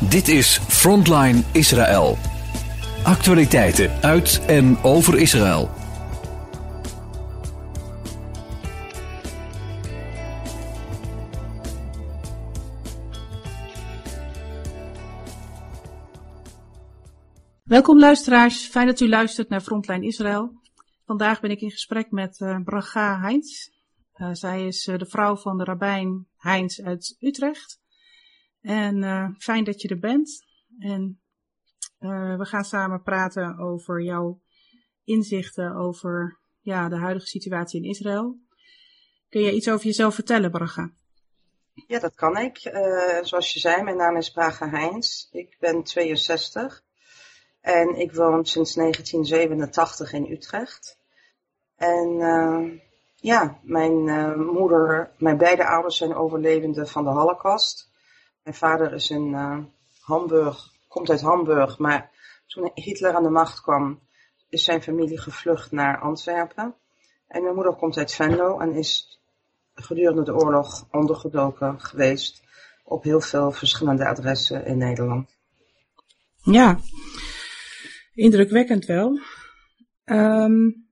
Dit is Frontline Israël. Actualiteiten uit en over Israël. Welkom luisteraars, fijn dat u luistert naar Frontline Israël. Vandaag ben ik in gesprek met uh, Braga Heinz. Uh, zij is uh, de vrouw van de rabbijn Heinz uit Utrecht. En fijn dat je er bent. En we gaan samen praten over jouw inzichten over ja, de huidige situatie in Israël. Kun je iets over jezelf vertellen, Braga? Ja, dat kan ik. zoals je zei, mijn naam is Braga Heinz. Ik ben 62. En ik woon sinds 1987 in Utrecht. En ja, mijn moeder, mijn beide ouders zijn overlevenden van de Holocaust. Mijn vader is in uh, Hamburg, komt uit Hamburg, maar toen Hitler aan de macht kwam, is zijn familie gevlucht naar Antwerpen. En mijn moeder komt uit Venlo en is gedurende de oorlog ondergedoken geweest op heel veel verschillende adressen in Nederland. Ja, Indrukwekkend wel. Um,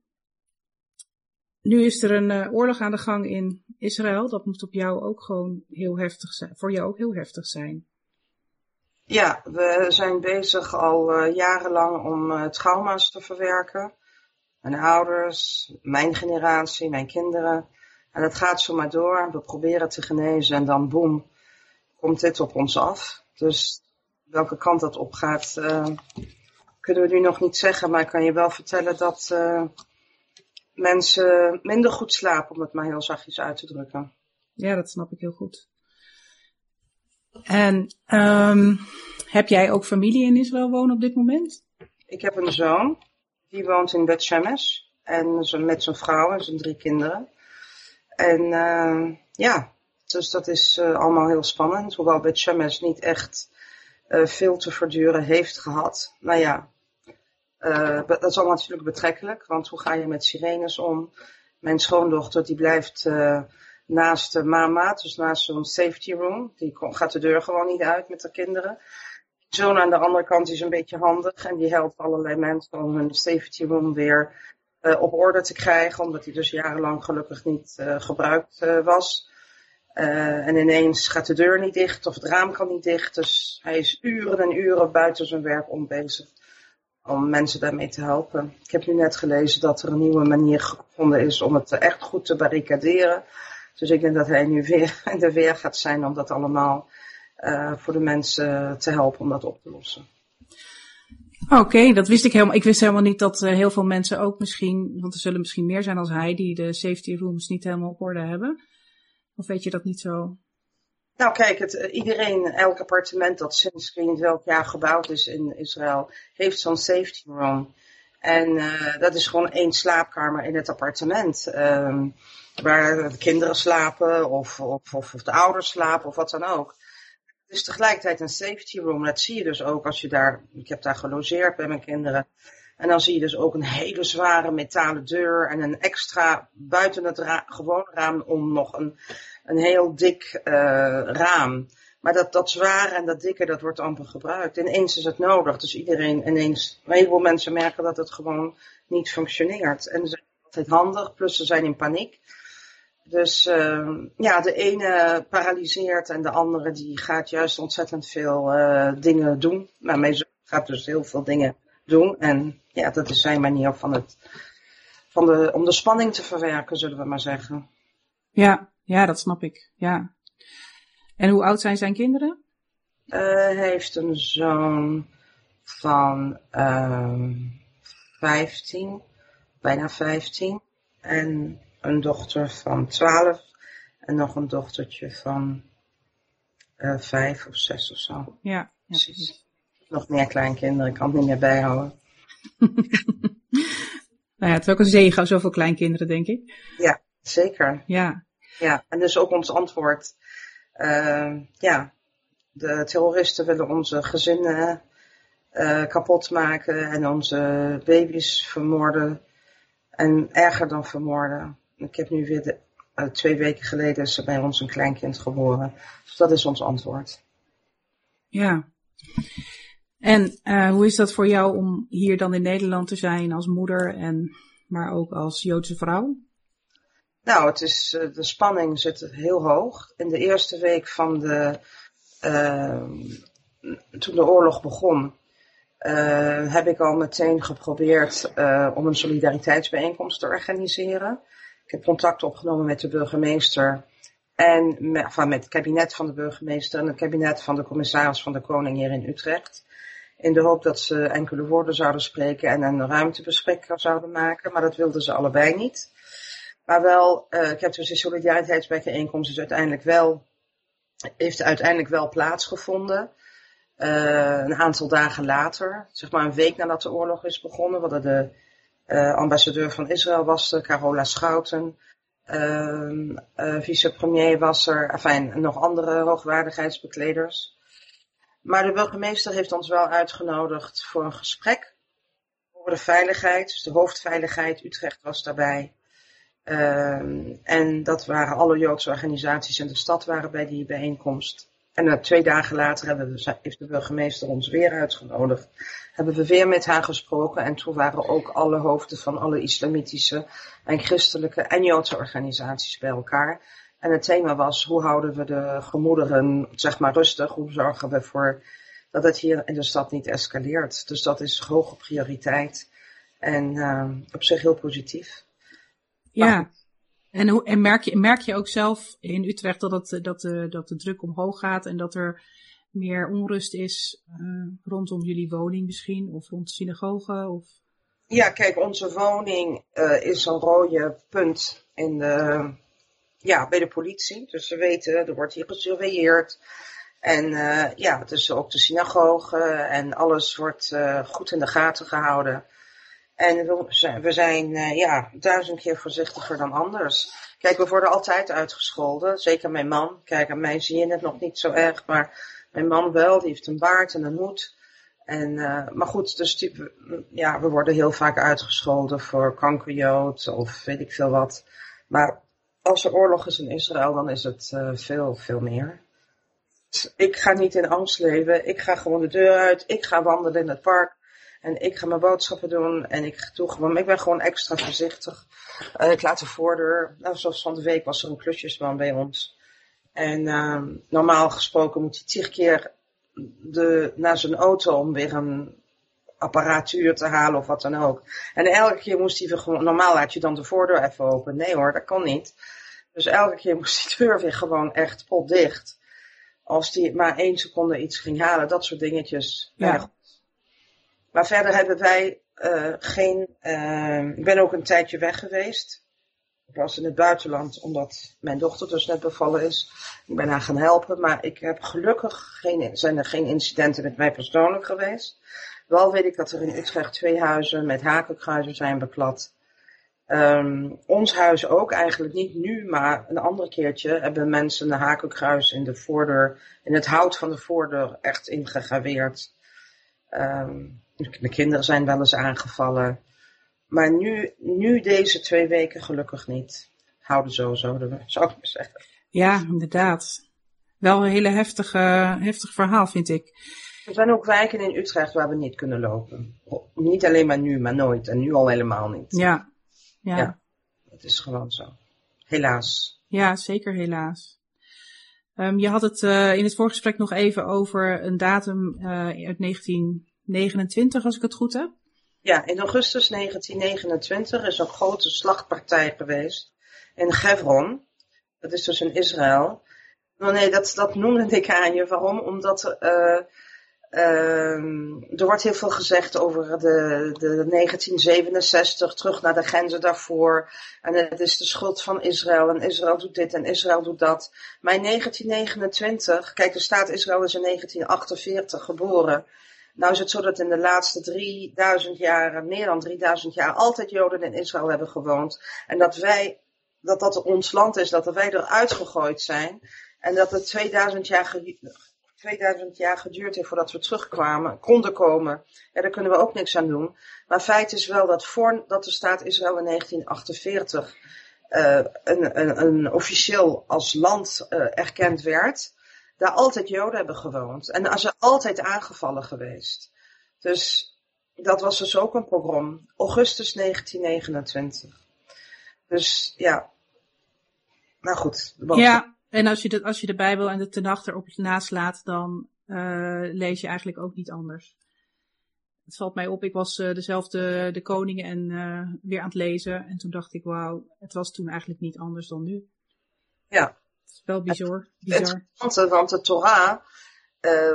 nu is er een uh, oorlog aan de gang in Israël. Dat moet op jou ook gewoon heel heftig zijn. Voor jou ook heel heftig zijn. Ja, we zijn bezig al uh, jarenlang om uh, trauma's te verwerken. Mijn ouders, mijn generatie, mijn kinderen. En dat gaat zomaar door. We proberen te genezen en dan boem, komt dit op ons af. Dus welke kant dat op gaat, kunnen we nu nog niet zeggen, maar ik kan je wel vertellen dat mensen minder goed slapen, om het maar heel zachtjes uit te drukken. Ja, dat snap ik heel goed. En um, heb jij ook familie in Israël wonen op dit moment? Ik heb een zoon, die woont in Bet Shemesh en met zijn vrouw en zijn drie kinderen. En uh, ja, dus dat is uh, allemaal heel spannend, hoewel Bet Shemesh niet echt veel te verduren heeft gehad. Maar ja, uh, dat is allemaal natuurlijk betrekkelijk, want hoe ga je met sirenes om? Mijn schoondochter die blijft uh, naast de mama, dus naast zo'n safety room. Die gaat de deur gewoon niet uit met de kinderen. Zoon aan de andere kant is een beetje handig en die helpt allerlei mensen om hun safety room weer uh, op orde te krijgen, omdat die dus jarenlang gelukkig niet gebruikt was. en ineens gaat de deur niet dicht of het raam kan niet dicht, dus hij is uren en uren buiten zijn werk om bezig om mensen daarmee te helpen. Ik heb nu net gelezen dat er een nieuwe manier gevonden is om het echt goed te barricaderen. Dus ik denk dat hij nu weer in de weer gaat zijn om dat allemaal uh, voor de mensen te helpen om dat op te lossen. Oké, okay, dat wist ik helemaal. Ik wist helemaal niet dat uh, heel veel mensen ook misschien, want er zullen misschien meer zijn als hij, die de safety rooms niet helemaal op orde hebben. Of weet je dat niet zo? Nou kijk, het, eh, iedereen, elk appartement dat sinds niet welk jaar gebouwd is in Israël, heeft zo'n safety room. En uh, dat is gewoon één slaapkamer in het appartement. Um, waar de kinderen slapen of, of, of, de ouders slapen of wat dan ook. Het is tegelijkertijd een safety room. Dat zie je dus ook als je daar, ik heb daar gelogeerd bij mijn kinderen. En dan zie je dus ook een hele zware metalen deur en een extra buiten het ra gewone raam om nog een een heel dik uh, raam. Maar dat, dat zware en dat dikke, dat wordt amper gebruikt. Ineens is het nodig. Dus iedereen ineens, een heleboel mensen merken dat het gewoon niet functioneert. En ze zijn altijd handig, plus ze zijn in paniek. Dus uh, ja, de ene paralyseert en de andere die gaat juist ontzettend veel uh, dingen doen. Maar zoon gaat dus heel veel dingen doen. En ja, dat is zijn manier van het, van de, om de spanning te verwerken, zullen we maar zeggen. Ja, ja, dat snap ik. Ja. En hoe oud zijn zijn kinderen? Uh, hij heeft een zoon van uh, 15, bijna 15. En een dochter van 12. En nog een dochtertje van uh, 5 of 6 of zo. Ja, ja precies. Nog meer kleinkinderen, ik kan het niet meer bijhouden. nou ja, het is ook een zegen, zoveel kleinkinderen, denk ik. Ja, zeker. Ja. Ja, en dus ook ons antwoord. Uh, ja, de terroristen willen onze gezinnen uh, kapot maken en onze baby's vermoorden. En erger dan vermoorden. Ik heb nu weer de, uh, twee weken geleden is bij ons een kleinkind geboren. Dus dat is ons antwoord. Ja, En uh, hoe is dat voor jou om hier dan in Nederland te zijn als moeder en maar ook als Joodse vrouw? Nou, het is, de spanning zit heel hoog. In de eerste week van de, uh, toen de oorlog begon, uh, heb ik al meteen geprobeerd om een solidariteitsbijeenkomst te organiseren. Ik heb contact opgenomen met de burgemeester en met, met het kabinet van de burgemeester en het kabinet van de commissaris van de Koning hier in Utrecht. In de hoop dat ze enkele woorden zouden spreken en een ruimtebespreker zouden maken, maar dat wilden ze allebei niet. Maar wel, uh, ik heb dus de solidariteitsbijeenkomst dus uiteindelijk wel, heeft uiteindelijk wel plaatsgevonden. Uh, een aantal dagen later, zeg maar een week nadat de oorlog is begonnen, hadden de uh, ambassadeur van Israël was Carola Schouten, uh, vicepremier was er, enfin, nog andere hoogwaardigheidsbekleders. Maar de burgemeester heeft ons wel uitgenodigd voor een gesprek over de veiligheid. Dus de hoofdveiligheid, Utrecht was daarbij. Uh, en dat waren alle Joodse organisaties in de stad waren bij die bijeenkomst. En uh, twee dagen later hebben we, heeft de burgemeester ons weer uitgenodigd. Hebben we weer met haar gesproken. En toen waren ook alle hoofden van alle islamitische en christelijke en Joodse organisaties bij elkaar. En het thema was, hoe houden we de gemoederen, zeg maar, rustig? Hoe zorgen we ervoor dat het hier in de stad niet escaleert? Dus dat is hoge prioriteit. En uh, op zich heel positief. Ja. Maar, en, hoe, en merk, je, merk je ook zelf in Utrecht dat, het, dat, de, dat de druk omhoog gaat en dat er meer onrust is uh, rondom jullie woning misschien, of rond de synagoge? Of... Ja, kijk, onze woning uh, is een rode punt in de, ja, bij de politie. Dus ze weten, er wordt hier gesurveilleerd. En uh, ja, is ook de synagoge en alles wordt goed in de gaten gehouden. En we zijn, we zijn uh, ja, duizend keer voorzichtiger dan anders. Kijk, we worden altijd uitgescholden. Zeker mijn man. Kijk, aan mij zie je het nog niet zo erg. Maar mijn man wel. Die heeft een baard en een hoed. En, uh, maar goed, dus die, ja, we worden heel vaak uitgescholden voor kankerjood of weet ik veel wat. Maar als er oorlog is in Israël, dan is het uh, veel, veel meer. Ik ga niet in angst leven. Ik ga gewoon de deur uit. Ik ga wandelen in het park. En ik ga mijn boodschappen doen en ik doe gewoon, ik ben gewoon extra voorzichtig. Uh, ik laat de voordeur, nou zoals van de week was er een klusjesman bij ons. En uh, normaal gesproken moet hij tien keer de, naar zijn auto om weer een apparatuur te halen of wat dan ook. En elke keer moest hij gewoon, normaal laat je dan de voordeur even open. Nee hoor, dat kan niet. Dus elke keer moest die deur weer gewoon echt potdicht. Als hij maar één seconde iets ging halen, dat soort dingetjes. Ja. ja maar verder hebben wij uh, geen. Uh, ik ben ook een tijdje weg geweest. Ik was in het buitenland omdat mijn dochter dus net bevallen is. Ik ben haar gaan helpen, maar ik heb gelukkig geen, zijn er geen incidenten met mij persoonlijk geweest. Wel weet ik dat er in Utrecht twee huizen met hakenkruizen zijn beklad. Um, ons huis ook eigenlijk niet nu, maar een andere keertje hebben mensen een hakenkruis in de voordeur, in het hout van de voordeur echt ingegraveerd. Um, de kinderen zijn wel eens aangevallen. Maar nu, nu deze twee weken gelukkig niet. Houden sowieso, zou ik maar zeggen. Ja, inderdaad. Wel een hele heftige, heftig verhaal, vind ik. Er zijn ook wijken in Utrecht waar we niet kunnen lopen. Niet alleen maar nu, maar nooit. En nu al helemaal niet. Ja. Ja. ja het is gewoon zo. Helaas. Ja, zeker helaas. Um, je had het uh, in het voorgesprek nog even over een datum uh, uit 19 29, als ik het goed heb. Ja, in augustus 1929 is een grote slachtpartij geweest in Hebron. Dat is dus in Israël. Oh nee, dat, dat noemde ik aan je. Waarom? Omdat uh, uh, er wordt heel veel gezegd over de, de 1967, terug naar de grenzen daarvoor. En het is de schuld van Israël. En Israël doet dit en Israël doet dat. Maar in 1929, kijk, de staat Israël is in 1948 geboren. Nou is het zo dat in de laatste 3000 jaar, meer dan 3000 jaar, altijd Joden in Israël hebben gewoond. En dat wij, dat dat ons land is, dat wij eruit gegooid zijn. En dat het 2000 jaar, 2000 jaar geduurd heeft voordat we terugkwamen, konden komen. Ja, daar kunnen we ook niks aan doen. Maar feit is wel dat voordat de staat Israël in 1948 uh, een, een, een officieel als land uh, erkend werd, daar altijd Joden hebben gewoond. En zijn altijd aangevallen geweest. Dus dat was dus ook een pogrom. Augustus 1929. Dus ja. Nou goed. Ja, en als je, de, als je de Bijbel en de Tenacht erop naslaat, dan uh, lees je eigenlijk ook niet anders. Het valt mij op, ik was uh, dezelfde De Koningen en uh, weer aan het lezen. En toen dacht ik, wauw, het was toen eigenlijk niet anders dan nu. Ja. Het is wel bizar. bizar. Het, want de Torah,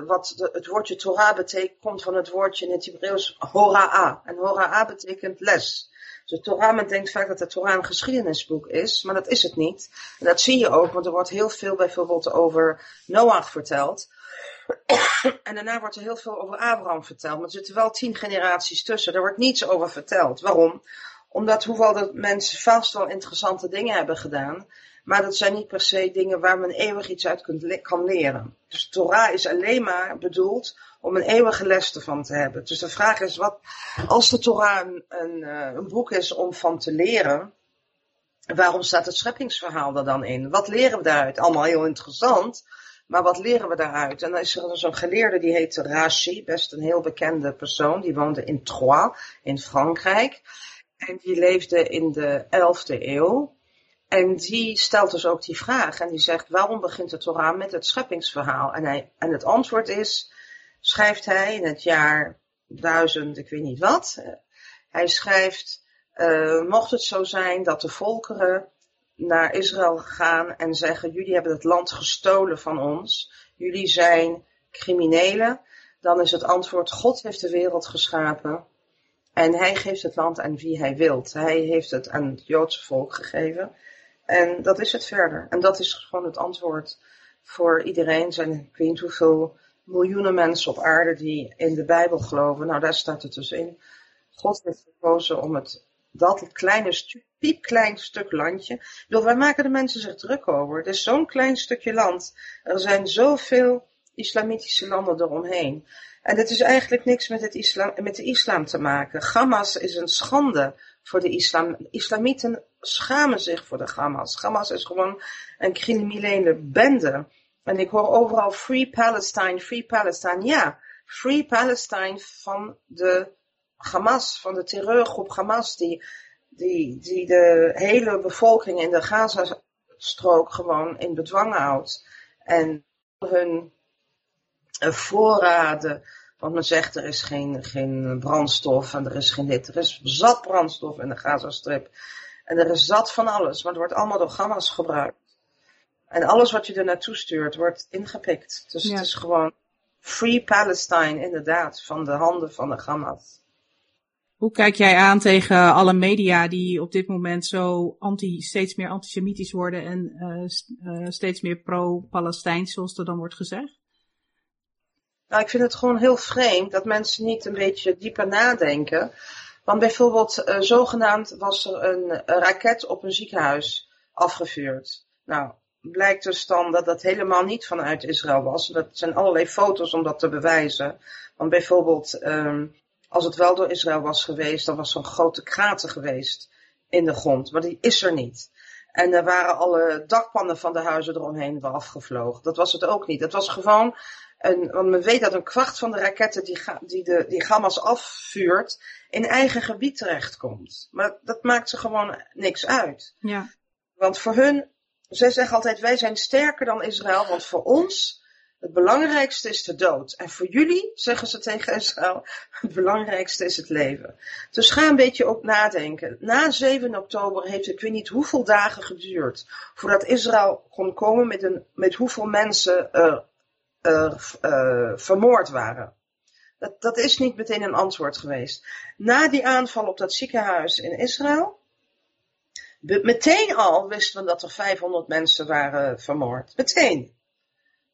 wat de, het woordje Torah betekent, komt van het woordje in het Hebreeuws hora'a. En hora'a betekent les. De Torah, men denkt vaak dat de Torah een geschiedenisboek is, maar dat is het niet. En dat zie je ook, want er wordt heel veel bijvoorbeeld over Noach verteld. En daarna wordt er heel veel over Abraham verteld. Maar er zitten wel tien generaties tussen. Er wordt niets over verteld. Waarom? Omdat hoewel dat mensen vast wel interessante dingen hebben gedaan, maar dat zijn niet per se dingen waar men eeuwig iets uit kan leren. Dus Torah is alleen maar bedoeld om een eeuwige les ervan te hebben. Dus de vraag is, wat, als de Torah een, eh, een boek is om van te leren, waarom staat het scheppingsverhaal er dan in? Wat leren we daaruit? Allemaal heel interessant. Maar wat leren we daaruit? En dan is er zo'n geleerde die heet Rashi, best een heel bekende persoon. Die woonde in Troyes in Frankrijk. En die leefde in de 11e eeuw. En die stelt dus ook die vraag. En die zegt, waarom begint de Torah met het scheppingsverhaal? En, hij, en het antwoord is, schrijft hij in het jaar 1000, ik weet niet wat. Hij schrijft, uh, mocht het zo zijn dat de volkeren naar Israël gaan en zeggen, jullie hebben het land gestolen van ons. Jullie zijn criminelen. Dan is het antwoord, God heeft de wereld geschapen. En hij geeft het land aan wie hij wilt. Hij heeft het aan het Joodse volk gegeven. En dat is het verder. En dat is gewoon het antwoord voor iedereen. Er zijn, ik weet hoeveel miljoenen mensen op aarde die in de Bijbel geloven. Nou, daar staat het dus in. God heeft gekozen om het, dat kleine piepklein stuk landje. Bedoel, waar maken de mensen zich druk over? Het is zo'n klein stukje land. Er zijn zoveel islamitische landen eromheen. En het is eigenlijk niks met, het islam, met de islam te maken. Hamas is een schande voor de islam. Islamieten schamen zich voor de Hamas. Hamas is gewoon een criminele bende. En ik hoor overal Free Palestine, Free Palestine. Ja, Free Palestine van de Hamas, van de terreurgroep Hamas, die, die, die de hele bevolking in de Gazastrook gewoon in bedwang houdt. En hun eh, voorraden, want men zegt er is geen, geen brandstof en er is geen dit. Er is zat brandstof in de Gazastrip. En er is zat van alles, maar het wordt allemaal door Hamas gebruikt. En alles wat je er naartoe stuurt, wordt ingepikt. Dus het is gewoon Free Palestine, inderdaad, van de handen van de Hamas. Hoe kijk jij aan tegen alle media die op dit moment zo anti, steeds meer antisemitisch worden en uh, uh, steeds meer pro-Palestijns, zoals er dan wordt gezegd? Nou, ik vind het gewoon heel vreemd dat mensen niet een beetje dieper nadenken. Want bijvoorbeeld, uh, zogenaamd was er een, een raket op een ziekenhuis afgevuurd. Nou, blijkt dus dan dat dat helemaal niet vanuit Israël was. Dat zijn allerlei foto's om dat te bewijzen. Want bijvoorbeeld, um, als het wel door Israël was geweest, dan was zo'n grote krater geweest in de grond. Maar die is er niet. En er waren alle dakpannen van de huizen eromheen wel afgevlogen. Dat was het ook niet. Het was gewoon een, want men weet dat een kwart van de raketten die, die, de, die Hamas afvuurt, in eigen gebied terechtkomt. Maar dat maakt ze gewoon niks uit. Ja. Want voor hun zij zeggen altijd, wij zijn sterker dan Israël, want voor ons het belangrijkste is de dood. En voor jullie, zeggen ze tegen Israël, het belangrijkste is het leven. Dus ga een beetje ook nadenken. Na 7 oktober heeft het, ik weet niet hoeveel dagen geduurd, voordat Israël kon komen met, een, met hoeveel mensen er, er uh, vermoord waren. Dat, dat is niet meteen een antwoord geweest. Na die aanval op dat ziekenhuis in Israël, Meteen al wisten we dat er 500 mensen waren vermoord. Meteen.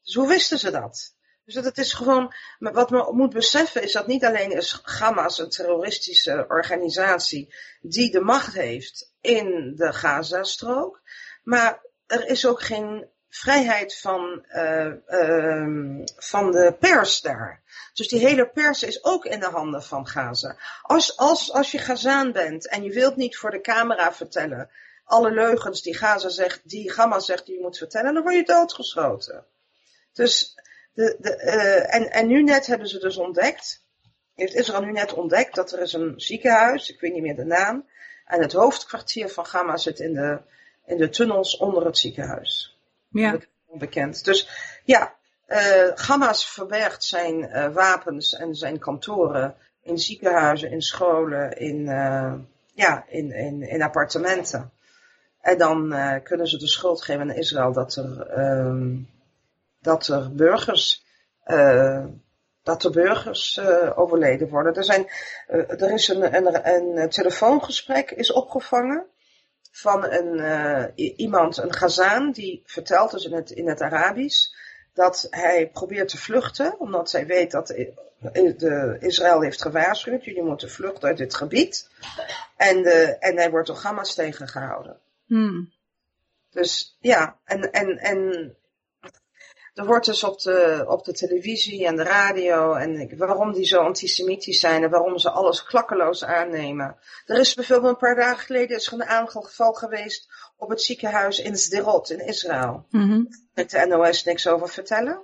Dus hoe wisten ze dat? Dus dat is gewoon, wat we moet beseffen is dat niet alleen is Hamas een terroristische organisatie die de macht heeft in de Gazastrook, maar er is ook geen vrijheid van, uh, uh, van de pers daar. Dus die hele pers is ook in de handen van Gaza. Als, als, als je Gazaan bent en je wilt niet voor de camera vertellen alle leugens die Gaza zegt, die Hamas zegt die je moet vertellen, dan word je doodgeschoten. Dus de, de, uh, en, en nu net hebben ze dus ontdekt, heeft Israël nu net ontdekt dat er is een ziekenhuis, ik weet niet meer de naam, en het hoofdkwartier van Gamma zit in de, in de tunnels onder het ziekenhuis. Ja. Onbekend. Dus ja, uh, Hamas verbergt zijn uh, wapens en zijn kantoren in ziekenhuizen, in scholen, in, uh, ja, in, in, in appartementen. En dan kunnen ze de schuld geven aan Israël dat er, um, dat er burgers, dat er burgers overleden worden. Er, zijn, er is een, een, een telefoongesprek is opgevangen van een, iemand, een Gazaan, die vertelt dus in het, in het Arabisch dat hij probeert te vluchten, omdat zij weet dat de, Israël heeft gewaarschuwd, jullie moeten vluchten uit dit gebied. En, de, en hij wordt door Hamas tegengehouden. Hmm. Dus ja, en, en, en er wordt dus op de, op de televisie en de radio en waarom die zo antisemitisch zijn en waarom ze alles klakkeloos aannemen. Er is bijvoorbeeld een paar dagen geleden is er een aanval geweest op het ziekenhuis in Sderot in Israël. Mm -hmm. Met de NOS niks over vertellen.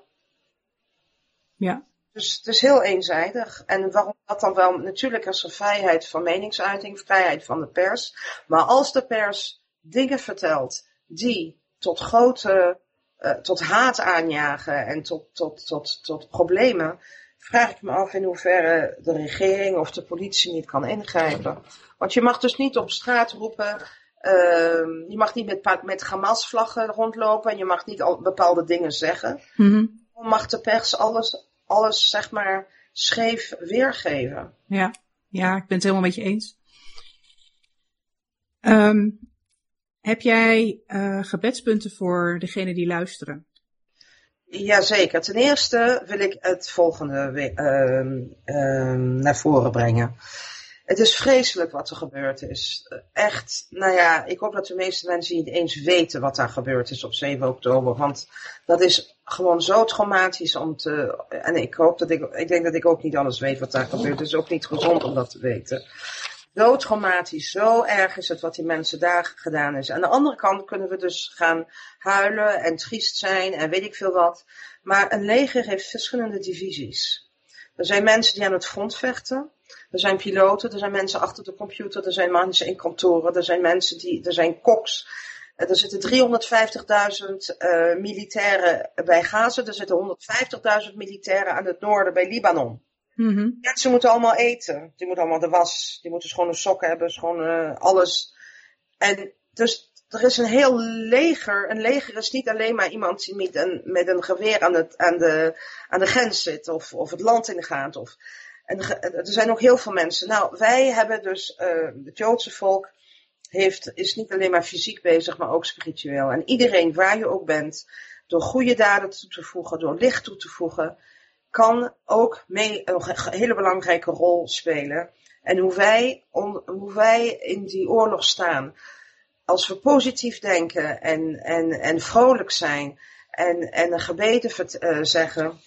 Ja. Dus het is heel eenzijdig. En waarom dat dan wel? Natuurlijk is er vrijheid van meningsuiting, vrijheid van de pers. Maar als de pers dingen vertelt die tot grote, uh, tot haat aanjagen en tot, tot, tot, tot problemen, vraag ik me af in hoeverre de regering of de politie niet kan ingrijpen. Want je mag dus niet op straat roepen, Uh, je mag niet met, met Hamas-vlaggen rondlopen en je mag niet al bepaalde dingen zeggen. Mm -hmm. Mag de pers alles, alles, zeg maar, scheef weergeven? Ja, ja ik ben het helemaal met je eens. Um, heb jij uh, gebedspunten voor degene die luisteren? Jazeker. Ten eerste wil ik het volgende uh, naar voren brengen. Het is vreselijk wat er gebeurd is. Echt, nou ja, ik hoop dat de meeste mensen niet eens weten wat daar gebeurd is op 7 oktober. Want dat is gewoon zo traumatisch om te. En ik hoop dat ik. Ik denk dat ik ook niet alles weet wat daar gebeurt. Het is ook niet gezond om dat te weten. Zo traumatisch, zo erg is het wat die mensen daar gedaan is. Aan de andere kant kunnen we dus gaan huilen en triest zijn en weet ik veel wat. Maar een leger heeft verschillende divisies. Er zijn mensen die aan het front vechten. Er zijn piloten, er zijn mensen achter de computer, er zijn mensen in kantoren, er zijn mensen die, er zijn koks. Er zitten 350.000 uh, militairen bij Gaza, er zitten 150.000 militairen aan het noorden bij Libanon. Mensen moeten allemaal eten, die moeten allemaal de was, die moeten schone sokken hebben, schone uh, alles. En dus er is een heel leger. Een leger is niet alleen maar iemand die met een, met een geweer aan, het, aan, de, aan de grens zit of, of het land ingaat. Of, en er zijn ook heel veel mensen. Nou, wij hebben dus, uh, het Joodse volk heeft, is niet alleen maar fysiek bezig, maar ook spiritueel. En iedereen, waar je ook bent, door goede daden toe te voegen, door licht toe te voegen, kan ook mee een hele belangrijke rol spelen. En hoe wij, hoe wij in die oorlog staan, als we positief denken en, en, en vrolijk zijn en, en een gebeden uh, zeggen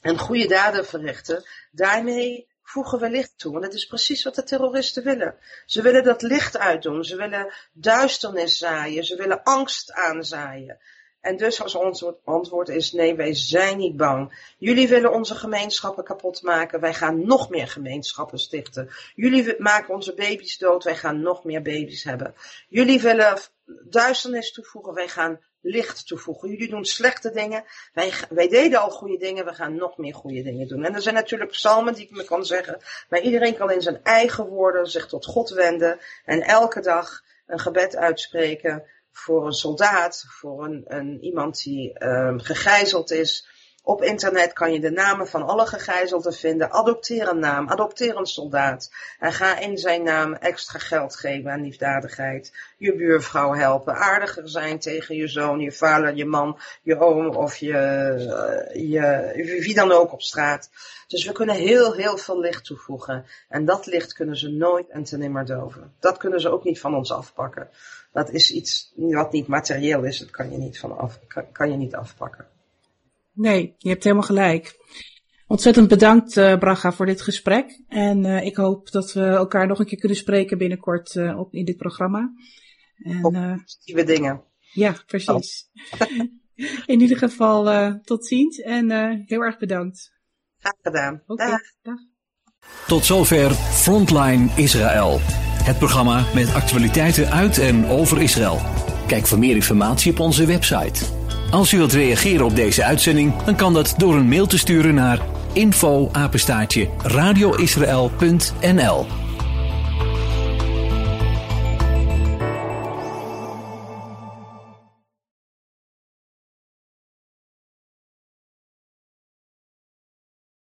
en goede daden verrichten, daarmee voegen we licht toe. Want dat is precies wat de terroristen willen. Ze willen dat licht uitdoen. Ze willen duisternis zaaien. Ze willen angst aanzaaien. En dus als ons antwoord is nee, wij zijn niet bang. Jullie willen onze gemeenschappen kapot maken. Wij gaan nog meer gemeenschappen stichten. Jullie maken onze baby's dood. Wij gaan nog meer baby's hebben. Jullie willen duisternis toevoegen. Wij gaan licht toevoegen. Jullie doen slechte dingen. Wij, wij deden al goede dingen. We gaan nog meer goede dingen doen. En er zijn natuurlijk psalmen die ik me kan zeggen. Maar iedereen kan in zijn eigen woorden zich tot God wenden. En elke dag een gebed uitspreken voor een soldaat, voor een, een iemand die um, gegijzeld is. Op internet kan je de namen van alle gegijzelden vinden. Adopteer een naam, adopteer een soldaat. En ga in zijn naam extra geld geven aan liefdadigheid. Je buurvrouw helpen, aardiger zijn tegen je zoon, je vader, je man, je oom of je, je, wie dan ook op straat. Dus we kunnen heel, heel veel licht toevoegen. En dat licht kunnen ze nooit en ten nimmer doven. Dat kunnen ze ook niet van ons afpakken. Dat is iets wat niet materieel is, dat kan je niet, van af, kan je niet afpakken. Nee, je hebt helemaal gelijk. Ontzettend bedankt, uh, Braga, voor dit gesprek. En uh, ik hoop dat we elkaar nog een keer kunnen spreken binnenkort uh, op, in dit programma. En, Op nieuwe dingen. Ja, precies. In ieder geval uh, tot ziens en uh, heel erg bedankt. Graag gedaan. Dag. Tot zover Frontline Israël. Het programma met actualiteiten uit en over Israël. Kijk voor meer informatie op onze website. Als u wilt reageren op deze uitzending, dan kan dat door een mail te sturen naar info radioisrael.nl